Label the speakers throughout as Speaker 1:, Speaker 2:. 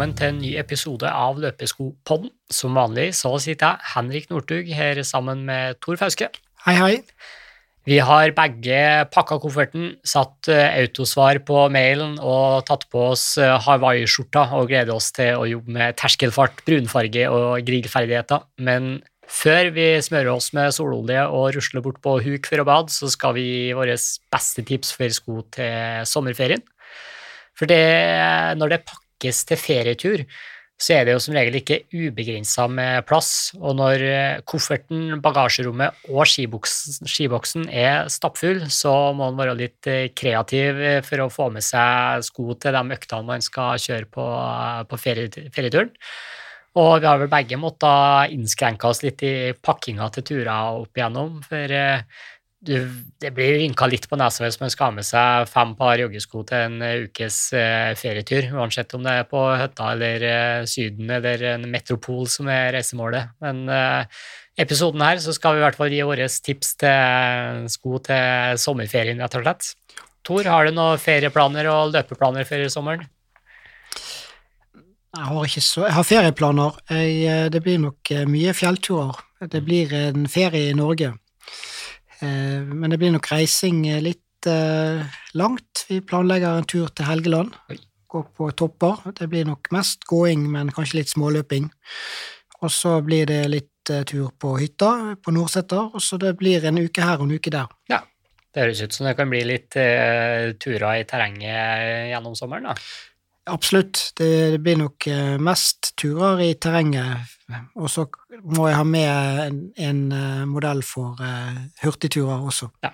Speaker 1: velkommen til en ny episode av Løpeskopodden. Som vanlig så sitter jeg, Henrik Northug, her sammen med Tor Fauske.
Speaker 2: Hei, hei.
Speaker 1: Vi har begge pakka kofferten, satt eh, autosvar på mailen og tatt på oss hawaiiskjorta Hawaii-skjorta og gleder oss til å jobbe med terskelfart, brunfarge og grillferdigheter. Men før vi smører oss med sololje og rusler bort på huk for å bade, så skal vi gi våre beste tips for sko til sommerferien. For det, når det pakkes til ferietur, så er det jo som regel ikke ubegrensa med plass, og når eh, kofferten, bagasjerommet og skiboksen, skiboksen er stappfull, så må man være litt eh, kreativ for å få med seg sko til de øktene man skal kjøre på, på ferieturen. Og vi har vel begge måttet innskrenke oss litt i pakkinga til turer opp igjennom, for eh, du, det blir rynka litt på nesa hvis man skal ha med seg fem par joggesko til en eh, ukes uh, ferietur, uansett om det er på hytta eller uh, Syden eller en metropol som er reisemålet. Men uh, episoden her så skal vi i hvert fall gi våre tips til sko til sommerferien, rett og slett. Tor, har du noen ferieplaner og løpeplaner før sommeren?
Speaker 2: Jeg har, så, jeg har ferieplaner. Jeg, det blir nok mye fjellturer. Det blir en ferie i Norge. Eh, men det blir nok reising litt eh, langt. Vi planlegger en tur til Helgeland. Gå på topper. Det blir nok mest gåing, men kanskje litt småløping. Og så blir det litt eh, tur på hytta på Nordseter, og så det blir en uke her og en uke der.
Speaker 1: Ja, det høres ut som det kan bli litt uh, turer i terrenget gjennom sommeren, da.
Speaker 2: Absolutt. Det, det, blir nok mest turer i terrenget og så må jeg ha med en, en uh, modell for uh, hurtigturer også.
Speaker 1: Ja,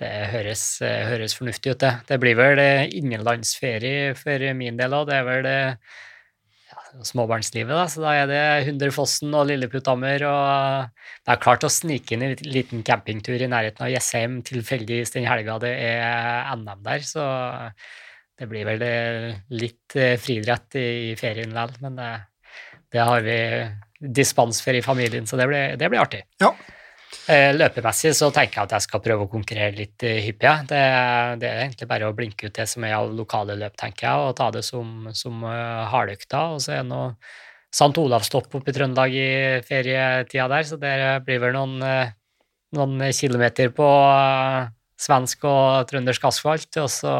Speaker 1: det høres, høres, fornuftig ut, det. Det blir vel innenlandsferie for min del òg. Det er vel ja, småbarnslivet, da. Så da er det Hundrefossen og Lilleputthammer, og det er klart å snike inn en liten campingtur i nærheten av Jessheim tilfeldigvis den helga det er NM der, så det blir vel litt friidrett i ferien vel, men det det har vi dispens for i familien, så det blir, det blir artig.
Speaker 2: Ja.
Speaker 1: Eh, løpemessig så tenker jeg at jeg skal prøve å konkurrere litt eh, hyppig. Det, det, er egentlig bare å blinke ut det som er av lokale løp, tenker jeg, og ta det som, som hardøkta. Og så er det noe St. Olavstopp oppe i Trøndelag i ferietida der, så det blir vel noen, noen kilometer på svensk og trøndersk asfalt. Og så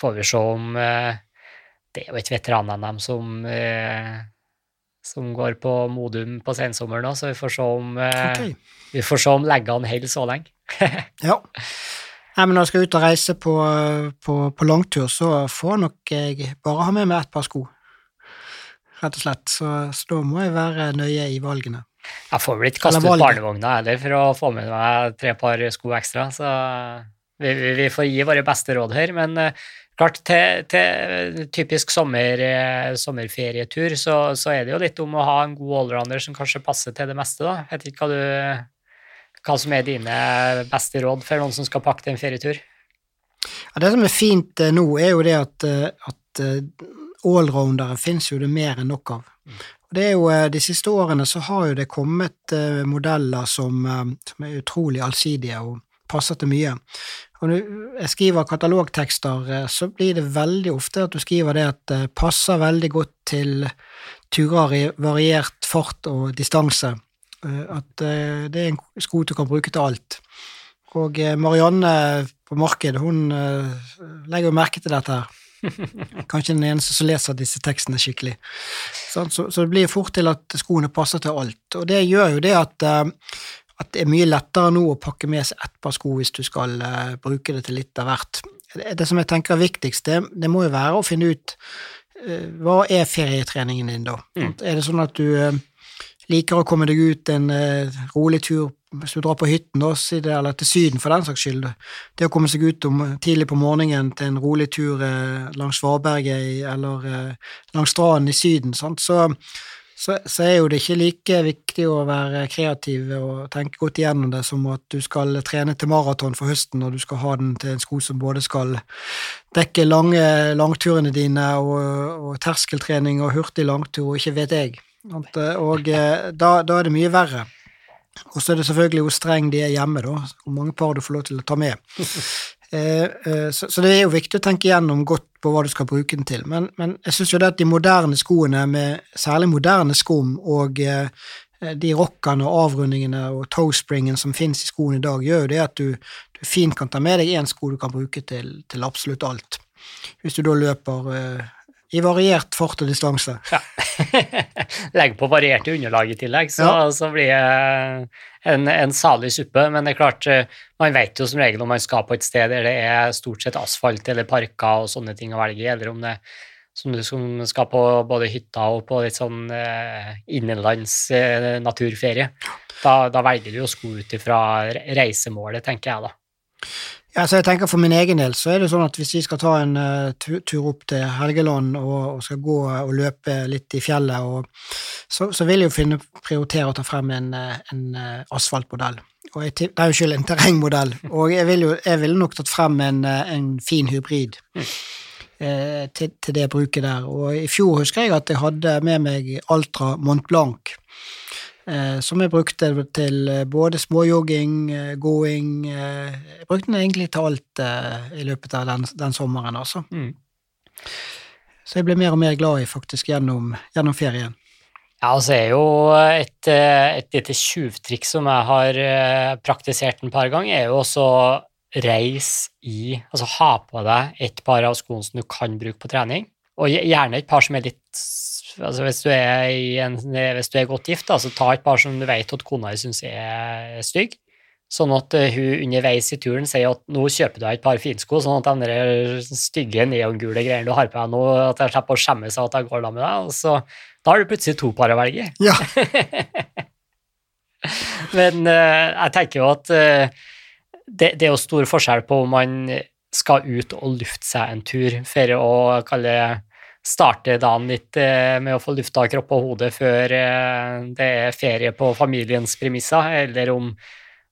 Speaker 1: får vi se om Det er jo ikke veteran-NM som som går på Modum på sensommeren òg, så vi får se om, eh, okay. vi får se om leggene holder så lenge.
Speaker 2: ja. Nei, men når jeg skal ut og reise på, på, på, langtur, så får nok jeg bare ha med meg et par sko, rett og slett. Så, så, da må jeg være nøye i valgene.
Speaker 1: Jeg får vel ikke kaste ut barnevogna heller for å få med meg tre par sko ekstra, så vi, vi, vi får gi våre beste råd her. Men Klart, til, til typisk sommer, eh, sommerferietur så, så, er det jo litt om å ha en god allrounder som kanskje passer til det meste, da. Jeg vet ikke hva, du, hva som er dine beste råd for noen som skal pakke til en ferietur?
Speaker 2: Ja, det som er fint eh, nå, er jo det at, eh, at allroundere finnes jo det mer enn nok av. Det er jo, De siste årene så har jo det kommet modeller som, som er utrolig allsidige og passer til mye. Og jeg skriver katalogtekster, eh, så blir det veldig ofte at du skriver det at det passer veldig godt til turer i variert fart og distanse. Eh, at eh, det er en sko du kan bruke til alt. Og Marianne på markedet, hun legger jo merke til dette her. Kanskje den eneste som leser disse tekstene skikkelig. Så, det blir fort til at skoene passer til alt. Og det gjør jo det at at det er mye lettere nå å pakke med seg ett par sko hvis du skal uh, bruke det til litt av hvert. Det, det som jeg tenker er viktigst, det, det, må jo være å finne ut uh, hva er ferietreningen din, da. Mm. Er det sånn at du uh, liker å komme deg ut en rolig tur hvis du drar på hytten, da, eller til Syden for den saks skyld. Det å komme seg ut om, tidlig på morgenen til en rolig tur langs Svaberget eller langs stranden i Syden, sant? så så, så, er jo det ikke like viktig å være kreativ og tenke godt igjennom det som at du skal trene til maraton for høsten, og du skal ha den til en sko som både skal dekke lange langturene dine og, og terskeltrening og hurtig langtur og ikke vet jeg. Og eh, da, da er det mye verre. Og så er det selvfølgelig hvor streng de er hjemme, da, hvor mange par du får lov til å ta med. Eh, eh, så, det er jo viktig å tenke igjennom godt på hva du skal bruke den til. Men, men jeg syns jo det at de moderne skoene, med særlig moderne skum og eh, de rockene og avrundingene og toespringen som finnes i skoene i dag, gjør jo det at du, du fint kan ta med deg én sko du kan bruke til, til absolutt alt. Hvis du da løper i variert fart og distanse.
Speaker 1: Ja. Legg på varierte underlag i tillegg, så, ja. så blir det en, en, salig suppe. Men det er klart, eh, man vet jo som regel om man skal på et sted der det er stort sett asfalt eller parker og sånne ting å velge i, eller om det som du som skal på både hytta og på litt sånn eh, innenlands eh, naturferie. Da, da, velger du jo sko ut ifra reisemålet, tenker jeg da.
Speaker 2: Ja, så jeg tenker For min egen del så er det sånn at hvis vi skal ta en uh, tur opp til Helgeland og, og, skal gå og løpe litt i fjellet, og, så, så, vil jeg jo finne, prioritere å ta frem en, eh, en asfaltmodell. Og jeg, jo ikke en terrengmodell. Og jeg ville vil nok tatt frem en, en fin hybrid. Mm. Eh, til, til, det bruket der. Og i fjor husker jeg at jeg hadde med meg Altra Mont Blanc. Eh, som jeg brukte til eh, både småjogging, eh, gåing Jeg brukte den egentlig til alt i løpet av den, den sommeren, altså. Mm. Så jeg ble mer og mer glad i faktisk gjennom, gjennom ferien.
Speaker 1: Ja, altså er jo et, et lite tjuvtriks som jeg har praktisert en par ganger, er jo også reis i Altså ha på deg et par av skoene som du kan bruke på trening, og gjerne et par som er litt altså hvis, du er en, hvis du er godt gift, da, så ta et par som du vet at kona di syns er stygg, sånn at uh, hun underveis i turen sier at nå kjøper du deg et par finsko, sånn at de stygge neongule greiene du har på deg nå, at jeg slipper å skjemme seg at jeg går da med deg, og så da har du plutselig to par å velge
Speaker 2: Ja.
Speaker 1: Men uh, jeg tenker jo at uh, det, det, er jo stor forskjell på om man skal ut og lufte seg en tur for å kalle starte dagen litt eh, med å få lufta kropp og hode før eh, det er ferie på familiens premisser, eller om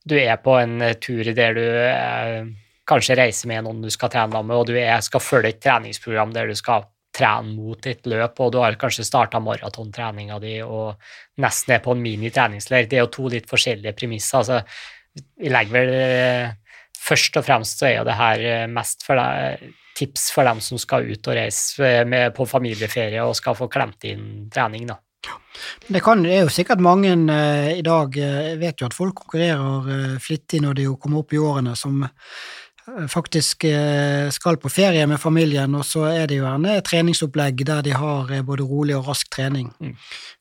Speaker 1: du er på en tur der du eh, kanskje reiser med noen du skal trene med, og du er, skal følge et treningsprogram der du skal trene mot et løp, og du har kanskje starta maratontreninga di og nesten er på en mini-treningsleir. Det er jo to litt forskjellige premisser. altså Vi legger vel Først og fremst så er jo det her mest for deg tips for dem som skal ut og reise med, på familieferie og skal få klemt inn trening, da.
Speaker 2: Det, kan, det, er jo sikkert mange uh, i dag Jeg uh, vet jo at folk konkurrerer uh, flittig når de kommer opp i årene, som faktisk skal på ferie med familien, og så er det jo gjerne treningsopplegg der de har både rolig og rask trening. Mm.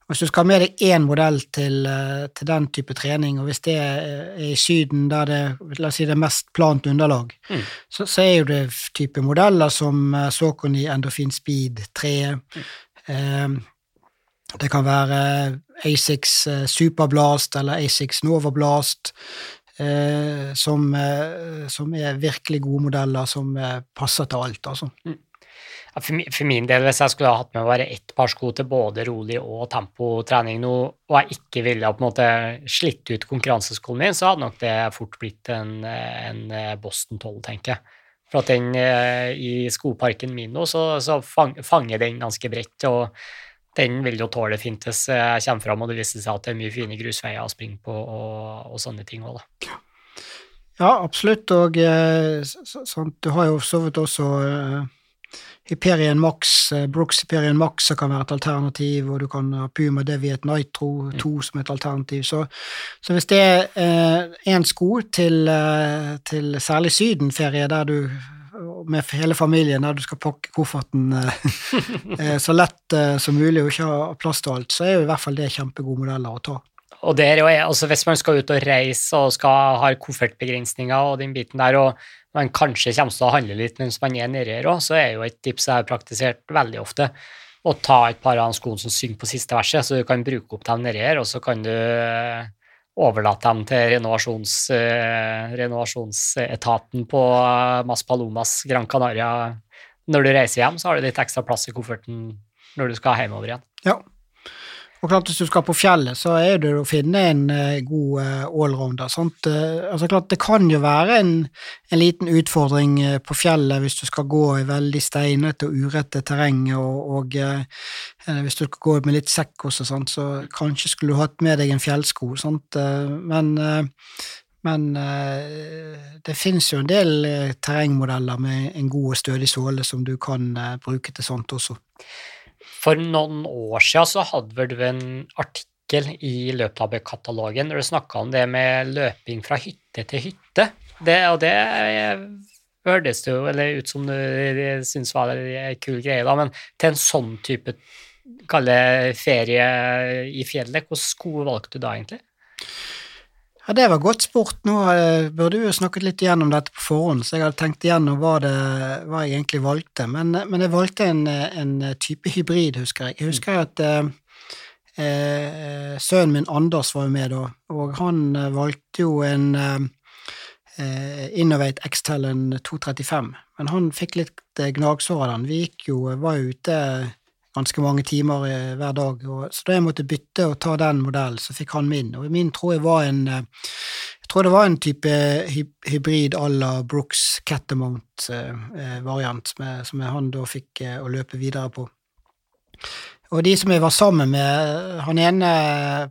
Speaker 2: Hvis du skal ha med deg én modell til, eh, til, den type trening, og hvis det er i Syden der det, la oss si det er mest plant underlag, mm. så, så, er jo det type modeller som eh, Saucony Endorphin Speed 3. Mm. Eh, det kan være Asix Superblast eller Asix Novablast, eh, som, eh, som, er virkelig gode modeller som eh, passer til alt, altså. Mm.
Speaker 1: For min del, hvis jeg skulle ha hatt med bare ett par sko til både rolig og tempotrening nå, og jeg ikke ville på en måte slitt ut konkurranseskoen min, så hadde nok det fort blitt en, en Boston 12, tenker jeg. For at den i skoparken min nå, så, så fanger den ganske bredt, og den vil jo tåle fint hvis jeg kommer fram og det viser seg at det er mye fine grusveier å springe på og, og sånne ting òg, da.
Speaker 2: Ja, absolutt, og eh, sånn, du har jo så vidt også eh, Hyperion Max, eh, Brooks Hyperion Max som kan være et alternativ, og du kan ha Puma Deviet Nitro 2 mm. som et alternativ. Så, så hvis det er én eh, sko til, eh, til, særlig sydenferie, der du med hele familien, der du skal pakke kofferten eh, eh, så lett eh, som mulig og ikke ha plass til alt, så er jo i hvert fall det kjempegode modeller å ta.
Speaker 1: Og der, altså Hvis man skal ut og reise og skal ha koffertbegrensninger og den biten der, og man kanskje kommer til å handle litt mens man er nedi her òg, så er jo et tips jeg har praktisert veldig ofte å ta et par av skoene som synger på siste verset, så du kan bruke opp dem nedi her, og så kan du overlate dem til renovasjons, uh, renovasjonsetaten på Mas Palomas Gran Canaria. Når du reiser hjem, så har du litt ekstra plass i kofferten når du skal hjemover igjen.
Speaker 2: Ja, og klart Hvis du skal på fjellet, så er det å finne en uh, god uh, allrounder. Sant? Uh, altså klart Det kan jo være en, en liten utfordring på fjellet hvis du skal gå i veldig steinete og urette terreng, og, og hvis du skal gå med litt sekk også, sant? så kanskje skulle du hatt med deg en fjellsko. Sant? Men, Men eh, det finnes jo en del eh, terrengmodeller med en god og stødig såle som du kan eh, bruke til sånt også.
Speaker 1: For noen år siden så hadde du en artikkel i Løplabbe-katalogen der du snakka om det med løping fra hytte til hytte. Det, og det hørtes jo ut som du syntes var en kul greie, da, men til en sånn type ferie i fjellet, hvordan sko valgte du da, egentlig?
Speaker 2: Ja, Det var godt spurt. Nå uh, burde vi jo snakket litt igjennom dette på forhånd, så jeg hadde tenkt igjennom hva, det, hva jeg egentlig valgte. Men, men jeg valgte en, en, type hybrid, husker jeg. Jeg husker at eh, sønnen min Anders var jo med da, og han valgte jo en Innovate X-Tellen 235, men han fikk litt gnagsår av den. Vi gikk jo, var ute ganske mange timer hver dag. Og, så da jeg måtte bytte og ta den modellen, så fikk han min. Og min tror jeg var en eh, jeg tror det var en type hybrid à la Brooks Catamount-variant, eh, som han da fikk eh, å løpe videre på. Og de som jeg var sammen med, han ene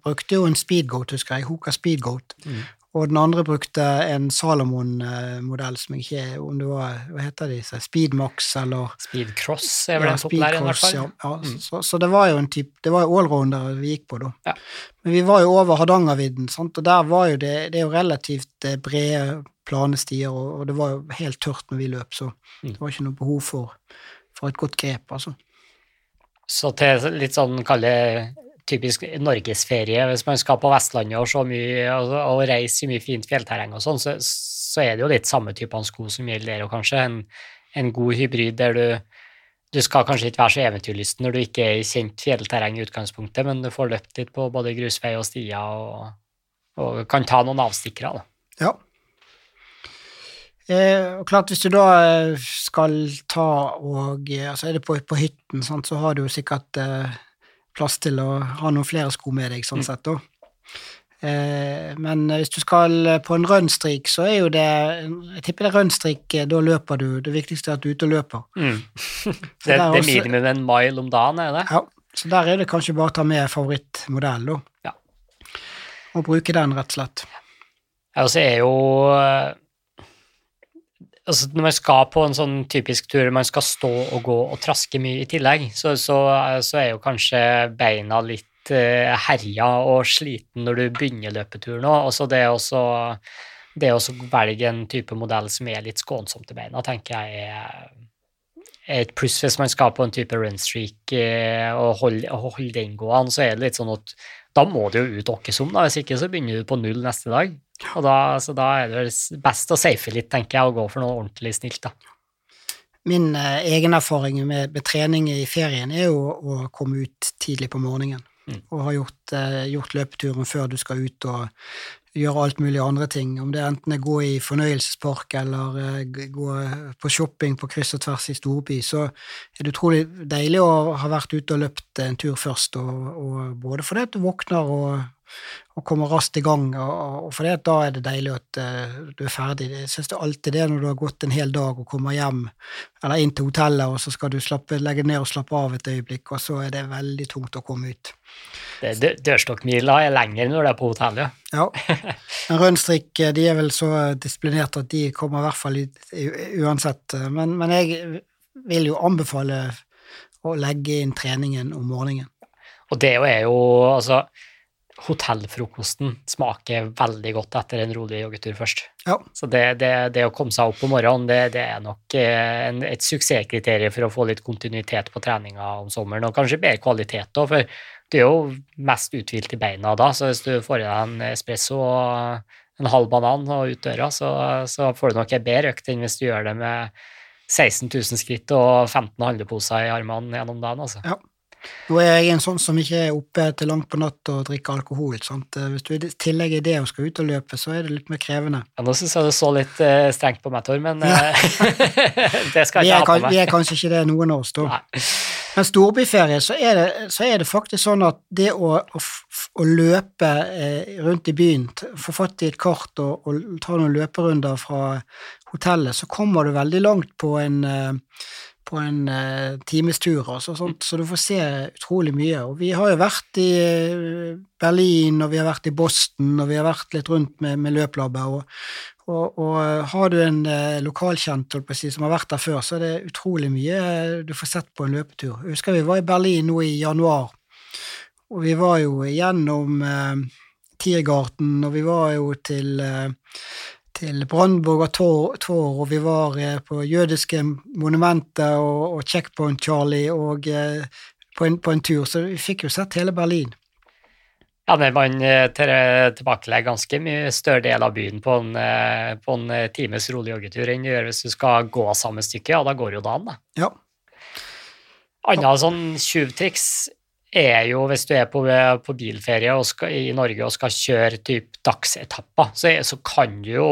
Speaker 2: brukte jo en speedgoat, husker jeg, Hoka speedgoat. Mm. Og den andre brukte en Salomon-modell som jeg ikke om det var, Hva heter de? Speedmax eller
Speaker 1: Speedcross er vel ja, den populære, i hvert fall.
Speaker 2: Ja, ja. Mm. Så, så, det var jo en type Det var jo allrounder vi gikk på da. Ja. Men vi var jo over Hardangervidden, sant? og der var jo det Det er jo relativt eh, brede, plane stier, og, og, det var jo helt tørt når vi løp, så mm. det var ikke noe behov for, for et godt grep, altså.
Speaker 1: Så til litt sånn kalle typisk norgesferie. Hvis man skal på Vestlandet og, så mye, og, og reise i mye fint fjellterreng og sånn, så, så, er det jo litt samme type sko som gjelder der, og kanskje en, en god hybrid der du du skal kanskje ikke være så eventyrlysten når du ikke er i kjent fjellterreng i utgangspunktet, men du får løpt litt på både grusvei og stier og, og kan ta noen avstikkere.
Speaker 2: Da. Ja. Eh, klart, hvis du da eh, skal ta og eh, Altså er det på, på hytten, sant, så har du jo sikkert eh, plass til å ha noen flere sko med deg, sånn mm. sett, da. Eh, men hvis du skal på en rønnstrik, så er jo det Jeg tipper det er rønnstrik, eh, da løper du. Det viktigste er at du er ute og løper. Mm.
Speaker 1: det, det er minimum en mile om dagen, er det?
Speaker 2: Ja, så der er det kanskje bare å ta med favorittmodell, da. Ja. Og bruke den, rett og slett.
Speaker 1: Ja, og så er jo altså Når man skal på en sånn typisk tur, man skal stå og gå og traske mye i tillegg, så, så, så er jo kanskje beina litt uh, herja og sliten når du begynner løpeturen òg. Og så det også det å velge en type modell som er litt skånsom til beina, tenker jeg er, er et pluss hvis man skal på en type runstreak uh, og holde, holde den gående, så er det litt sånn at da må du jo ut åkkesom, da, hvis ikke så begynner du på null neste dag. Og da, så da er det best å safe litt, tenker jeg, og gå for noe ordentlig snilt, da.
Speaker 2: Min eh, egen erfaring med, med, trening i ferien er jo å komme ut tidlig på morgenen. Mm. Og ha gjort, eh, gjort, løpeturen før du skal ut og gjøre alt mulig andre ting. Om det enten er gå i fornøyelsespark eller eh, gå på shopping på kryss og tvers i storby, så er det utrolig deilig å ha vært ute og løpt en tur først, og, og både fordi du våkner og og kommer raskt i gang. Og, og for det, da er det deilig at uh, du er ferdig. Jeg synes det er alltid det når du har gått en hel dag og kommer hjem eller inn til hotellet, og så skal du slappe, legge ned og slappe av et øyeblikk, og så er det veldig tungt å komme ut.
Speaker 1: Dørstokkmila er lenger når du er på hotellet.
Speaker 2: Ja. Men rønnstrikk eh, de er vel så disiplinerte at de kommer i hvert fall uansett. Men, men jeg vil jo anbefale å legge inn treningen om morgenen.
Speaker 1: Og det er jo altså hotellfrokosten smaker veldig godt etter en rolig joggetur først. Ja. Så det, det, det, å komme seg opp om morgenen, det, det er nok eh, en, et suksesskriterium for å få litt kontinuitet på treninga om sommeren, og kanskje bedre kvalitet òg, for du er jo mest uthvilt i beina da, så hvis du får i deg en espresso og en halv banan og ut døra, så, så får du nok en bedre økt enn hvis du gjør det med 16 000 skritt og 15 handleposer i armene gjennom dagen. altså. Ja.
Speaker 2: Nå er jeg en sånn som ikke er oppe til langt på natt og drikker alkohol. Sant? Hvis du i tillegg er det og skal ut og løpe, så er det litt mer krevende.
Speaker 1: Ja, Nå syns jeg du så litt uh, strengt på meg, Tor, men uh, det skal jeg ikke
Speaker 2: ha på meg. Vi er kanskje ikke det, noen av oss, da. Nei. Men storbyferie, så er, det, så er det faktisk sånn at det å, å, å løpe eh, rundt i byen, få fatt i et kart og, og, ta noen løperunder fra hotellet, så kommer du veldig langt på en eh, på en uh, times tur, altså, sånt, så du får se utrolig mye. Og vi har jo vært i uh, Berlin, og vi har vært i Boston, og vi har vært litt rundt med, med løplabbet. Og, og, og, har du en uh, lokalkjent si, som har vært der før, så er det utrolig mye du får sett på en løpetur. Jeg husker vi var i Berlin nå i januar, og vi var jo gjennom Tiergarten, og vi var jo til til Brandenburg og Tor, og vi var eh, på jødiske monumenter og, og Checkpoint Charlie og eh, på en, på en, tur, så vi fikk jo sett hele Berlin.
Speaker 1: Ja, men man eh, tilbakelegger ganske mye større del av byen på en, på en times rolig joggetur enn du gjør hvis du skal gå samme stykke, ja, da går jo dagen, da.
Speaker 2: Ja.
Speaker 1: Annet sånn tjuvtriks er jo hvis du er på, på bilferie skal, i Norge og skal kjøre typ dagsetapper, så, så, kan du jo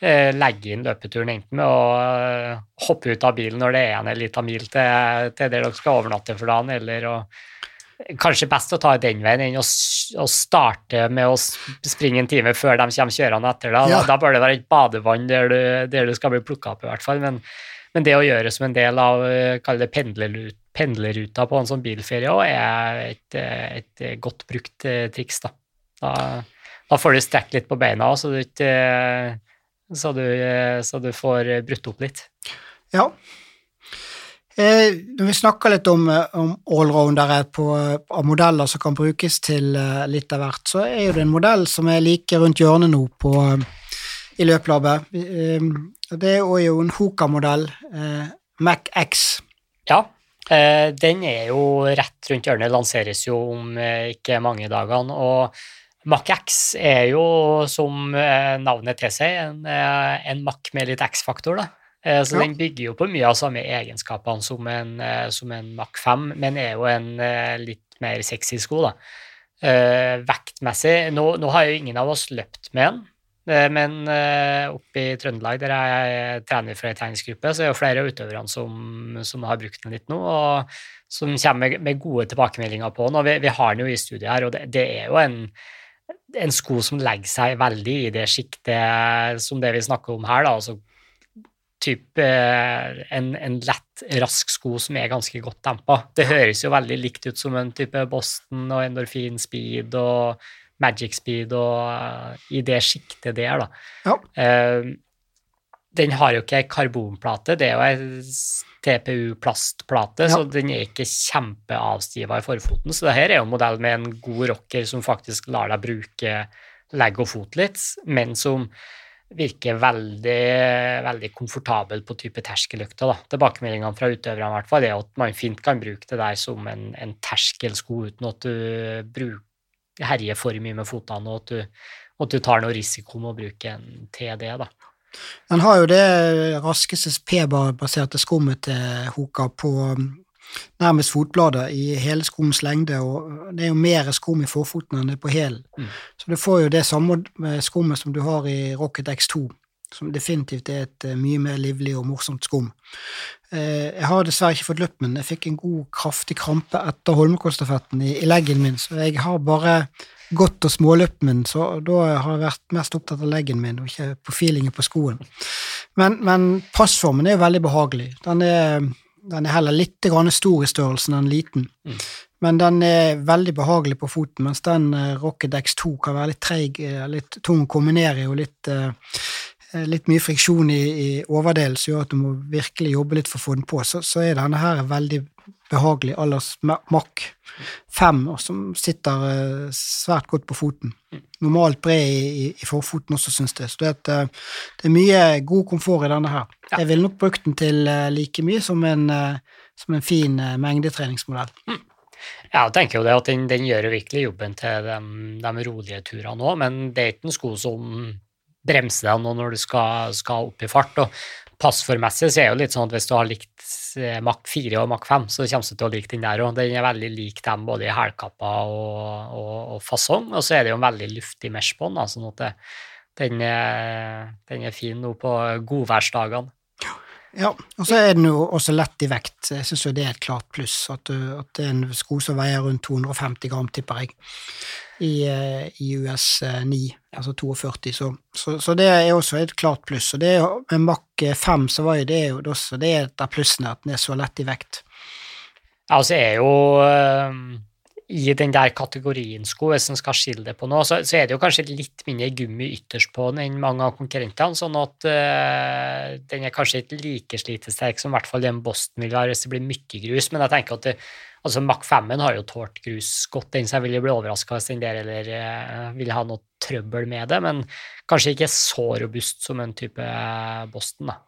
Speaker 1: eh, legge inn løpeturen enten med å eh, hoppe ut av bilen når det er en liten mil til, til der dere skal overnatte for dagen, eller å Kanskje best å ta den veien enn å, å, starte med å springe en time før de kommer kjørende etter deg. Ja. Da, bør det være et badevann der du, der du skal bli plukka opp, i hvert fall. Men, men, det å gjøre som en del av eh, kall det pendlerlut pendlerruta på en sånn bilferie òg er et, et, godt brukt eh, triks. Da. Da, da får du strekt litt på beina så du, så så du får brutt opp litt.
Speaker 2: Ja. Eh, når vi snakker litt om, om allroundere på, av modeller som kan brukes til litt av hvert, så er det en modell som er like rundt hjørnet nå på, i løplabbet. Det er jo en Hoka-modell, Mac X.
Speaker 1: Ja. Eh, den er jo rett rundt hjørnet, lanseres jo om eh, ikke mange dagene. og Mac-X er jo, som eh, navnet tilsier, en, en Mac med litt X-faktor. da. Så ja. den bygger jo på mye av samme egenskapene som en, som en Mac 5, men er jo en litt mer sexy sko. da. Vektmessig nå, nå har jo ingen av oss løpt med den, men uh, oppe i Trøndelag, der jeg trener for ei treningsgruppe, så er det flere av utøverne som, som, har brukt den litt nå, og som kommer med, gode tilbakemeldinger på den. Og vi, vi, har den jo i studiet her, og det, det er jo en, en, sko som legger seg veldig i det sjiktet som det vi snakker om her, da. altså type en, en, lett, rask sko som er ganske godt dempa. Det høres jo veldig likt ut som en type Boston og Endorphin Speed og Magic Speed og uh, i det sjiktet der, da.
Speaker 2: Ja.
Speaker 1: Uh, den har jo ikke karbonplate, det er jo ei TPU-plastplate, ja. så den er ikke kjempeavstiva i forfoten. Så det her er jo en modell med en god rocker som faktisk lar deg bruke legg og fot litt, men som virker veldig, veldig komfortabel på type terskeløkter. Tilbakemeldingene fra utøverne hvert fall, er at man fint kan bruke det der som en, en terskelsko uten at du bruker herjer for mye med fotene, og at du, at du tar noe risiko med å bruke en TD. da.
Speaker 2: Den har jo det raskeste P-baserte skummet til Hoka på um, nærmest fotbladet i hele skoens lengde, og det er jo mer skum i forfoten enn det er på hælen. Mm. Så du får jo det samme skummet som du har i Rocket X2, som definitivt er et eh, mye mer livlig og morsomt skum. Eh, jeg har dessverre ikke fått løpt, men jeg fikk en god, kraftig krampe etter Holmenkollstafetten i, i leggen min, så jeg har bare gått og småløpt min, så da har jeg vært mest opptatt av leggen min og ikke på feelingen på skoen. Men, men passformen er jo veldig behagelig. Den er, den er heller litt stor i størrelsen enn liten. Mm. Men den er veldig behagelig på foten, mens den uh, Rocket X2 kan være litt treig, litt tung å kombinere og litt uh, Eh, litt mye friksjon i, i overdelen som gjør at du må virkelig jobbe litt for å få den på, så, så er denne her veldig behagelig Allers Mack 5, som sitter uh, svært godt på foten. Normalt bred i, i, i forfoten også, syns jeg. Så det, at, uh, det, er mye god komfort i denne her. Ja. Jeg ville nok brukt den til like mye som en, som en fin mengdetreningsmodell. Mm.
Speaker 1: Ja, jeg tenker jo det at den, den gjør virkelig jobben til de, de rolige turene òg, men det er ikke en sko som bremse deg nå når du skal, skal opp i fart. og passformmessig så er det jo litt sånn at hvis du har likt eh, Mac 4 og Mac 5, så kommer du til å like den der òg. Den er veldig lik dem både i hælkapper og, og, og, fasong, og så er det jo en veldig luftig mesh på den, sånn at det, den, er, den, er, fin nå på godværsdagene.
Speaker 2: Ja, og så er den jo også lett i vekt. Jeg syns det er et klart pluss, at, du, at det er en sko som veier rundt 250 gram, tipper jeg. i, i US 9, altså 42. Så, så, så, det er også et klart pluss. Og det er, med Mack 5 så var jo det jo også det er et av plussene, at den er så lett i vekt.
Speaker 1: Ja, altså er jo i den der kategorien sko, hvis en skal skille det på noe, så, så, er det jo kanskje litt mindre gummi ytterst på den enn mange av konkurrentene, sånn at uh, den er kanskje ikke like slitesterk som i hvert fall den Boston vil være hvis det blir mye grus, men jeg tenker at det, altså Mac 5 har jo tålt grus godt, den, så jeg vil jo bli overraska hvis den der eller uh, vil ha noe trøbbel med det, men kanskje ikke så robust som en type Boston, da.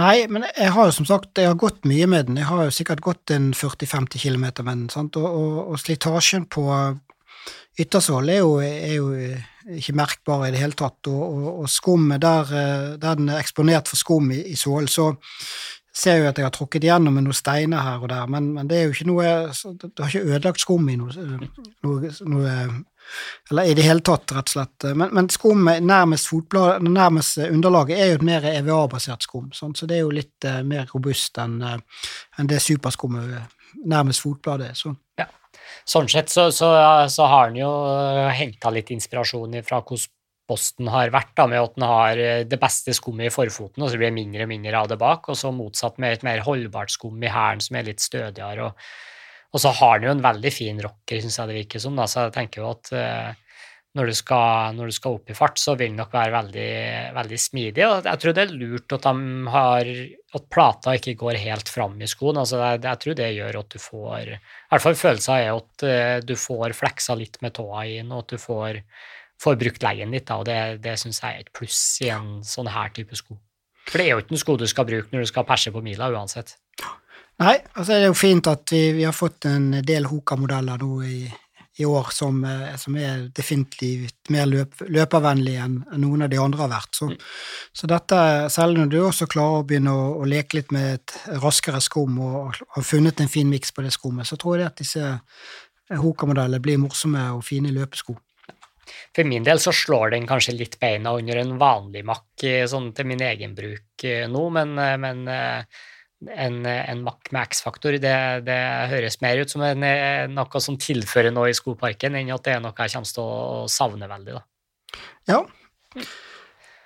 Speaker 2: Nei, men jeg har jo som sagt jeg har gått mye med den. Jeg har jo sikkert gått en 40-50 km med den. Sant? Og, og, og slitasjen på yttersål er, er, jo ikke merkbar i det hele tatt. Og, og skummet der, der, den er eksponert for skum i, i sålen, så ser jeg jo at jeg har tråkket igjennom med noen steiner her og der, men, men det er jo ikke noe Det har ikke ødelagt skum i noe, noe, noe eller i det hele tatt, rett og slett. Men, men skum nærmest, nærmest underlaget er jo et mer EVA-basert skum, sånn, så det er jo litt uh, mer robust enn uh, en det superskummet nærmest fotbladet er. Sånn.
Speaker 1: Ja. Sånn sett så, så, så har en jo henta litt inspirasjon fra hvordan Boston har vært, da, med at den har det beste skummet i forfoten, og så blir det mindre og mindre av det bak, og så motsatt med et mer holdbart skum i hælen som er litt stødigere. og og så har han jo en veldig fin rocker, syns jeg det virker som. Da. Så jeg tenker jo at uh, når, du skal, når, du skal, opp i fart, så vil den nok være veldig, veldig smidig. Og jeg tror det er lurt at, har, at plata ikke går helt fram i skoen. Altså, jeg, jeg, tror det gjør at du får I hvert fall følelsen er at uh, du får fleksa litt med tåa inn, og at du får, får brukt leggen litt. Da, og det, det syns jeg er et pluss i en sånn her type sko. For det er jo ikke en sko du skal bruke når du skal perse på mila uansett.
Speaker 2: Nei, altså det er jo fint at vi, vi har fått en del Hoka-modeller nå i, i, år som, eh, som, er definitivt mer løp, løpervennlige enn noen av de andre har vært. Så, mm. så dette, selv når du også klarer å begynne å, å leke litt med et raskere skum og har funnet en fin miks på det skummet, så tror jeg at disse Hoka-modellene blir morsomme og fine løpesko.
Speaker 1: For min del så slår den kanskje litt beina under en vanlig makk sånn til min egen bruk eh, nå, men, eh, men en, en Mac med X-faktor. Det, det, høres mer ut som en, noe som tilfører noe i skoparken, enn at det er noe jeg kommer til å savne veldig. Da.
Speaker 2: Ja,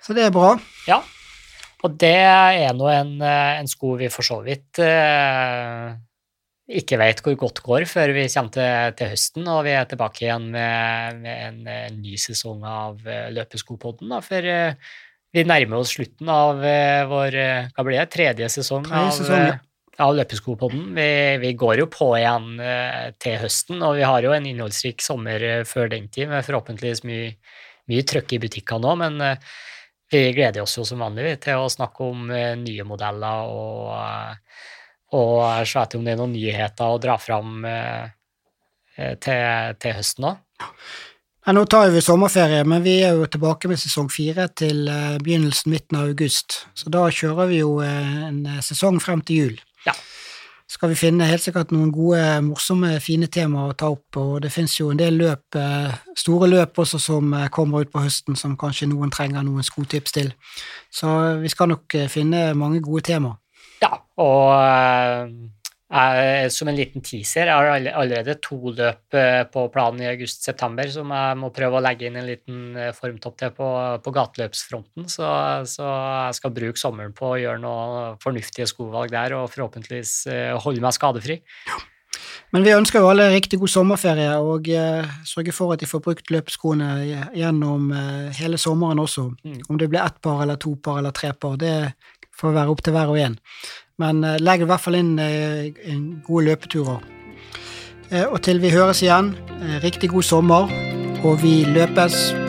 Speaker 2: så det er bra.
Speaker 1: Ja, og det er nå en, en sko vi for så vidt eh, ikke vet hvor godt går før vi kommer til, til, høsten og vi er tilbake igjen med, med en, en, ny sesong av eh, Løpeskopodden. For eh, vi nærmer oss slutten av uh, vår uh, hva blir det, tredje sesong,
Speaker 2: tredje sesong ja.
Speaker 1: av, uh, av Løpeskopodden. Vi, vi, går jo på igjen til høsten, og vi har jo en innholdsrik sommer før den tid, med forhåpentligvis mye, mye trøkk i butikkene nå, men vi gleder oss jo som vanlig til å snakke om nye modeller og, og se etter om det er noen nyheter å dra fram til, til høsten òg.
Speaker 2: Ja, nå tar vi sommerferie, men vi er jo tilbake med sesong fire til uh, begynnelsen, midten av august. Så da kjører vi jo uh, en eh, sesong frem til jul.
Speaker 1: Ja.
Speaker 2: Skal vi finne helt sikkert noen gode, morsomme, fine temaer å ta opp, og det finnes jo en del løp, store løp også som kommer ut på høsten, som kanskje noen trenger noen skotips til. Så vi skal nok finne mange gode temaer.
Speaker 1: Ja, og jeg, som en liten teaser, jeg har allerede to løp eh, på planen i august-september som jeg må prøve å legge inn en liten eh, formtopp til på, på gateløpsfronten. Så, så, jeg skal bruke sommeren på å gjøre noe fornuftige skovalg der og forhåpentligvis eh, holde meg skadefri. Ja.
Speaker 2: Men vi ønsker jo alle riktig god sommerferie og eh, sørger for at de får brukt løpsskoene gjennom eh, hele sommeren også. Mm. Om det blir ett par eller to par eller tre par, det får være opp til hver og en. Men uh, legg i hvert fall inn uh, gode løpeturer. Uh, og til vi høres igjen, riktig god sommer, og vi løpes.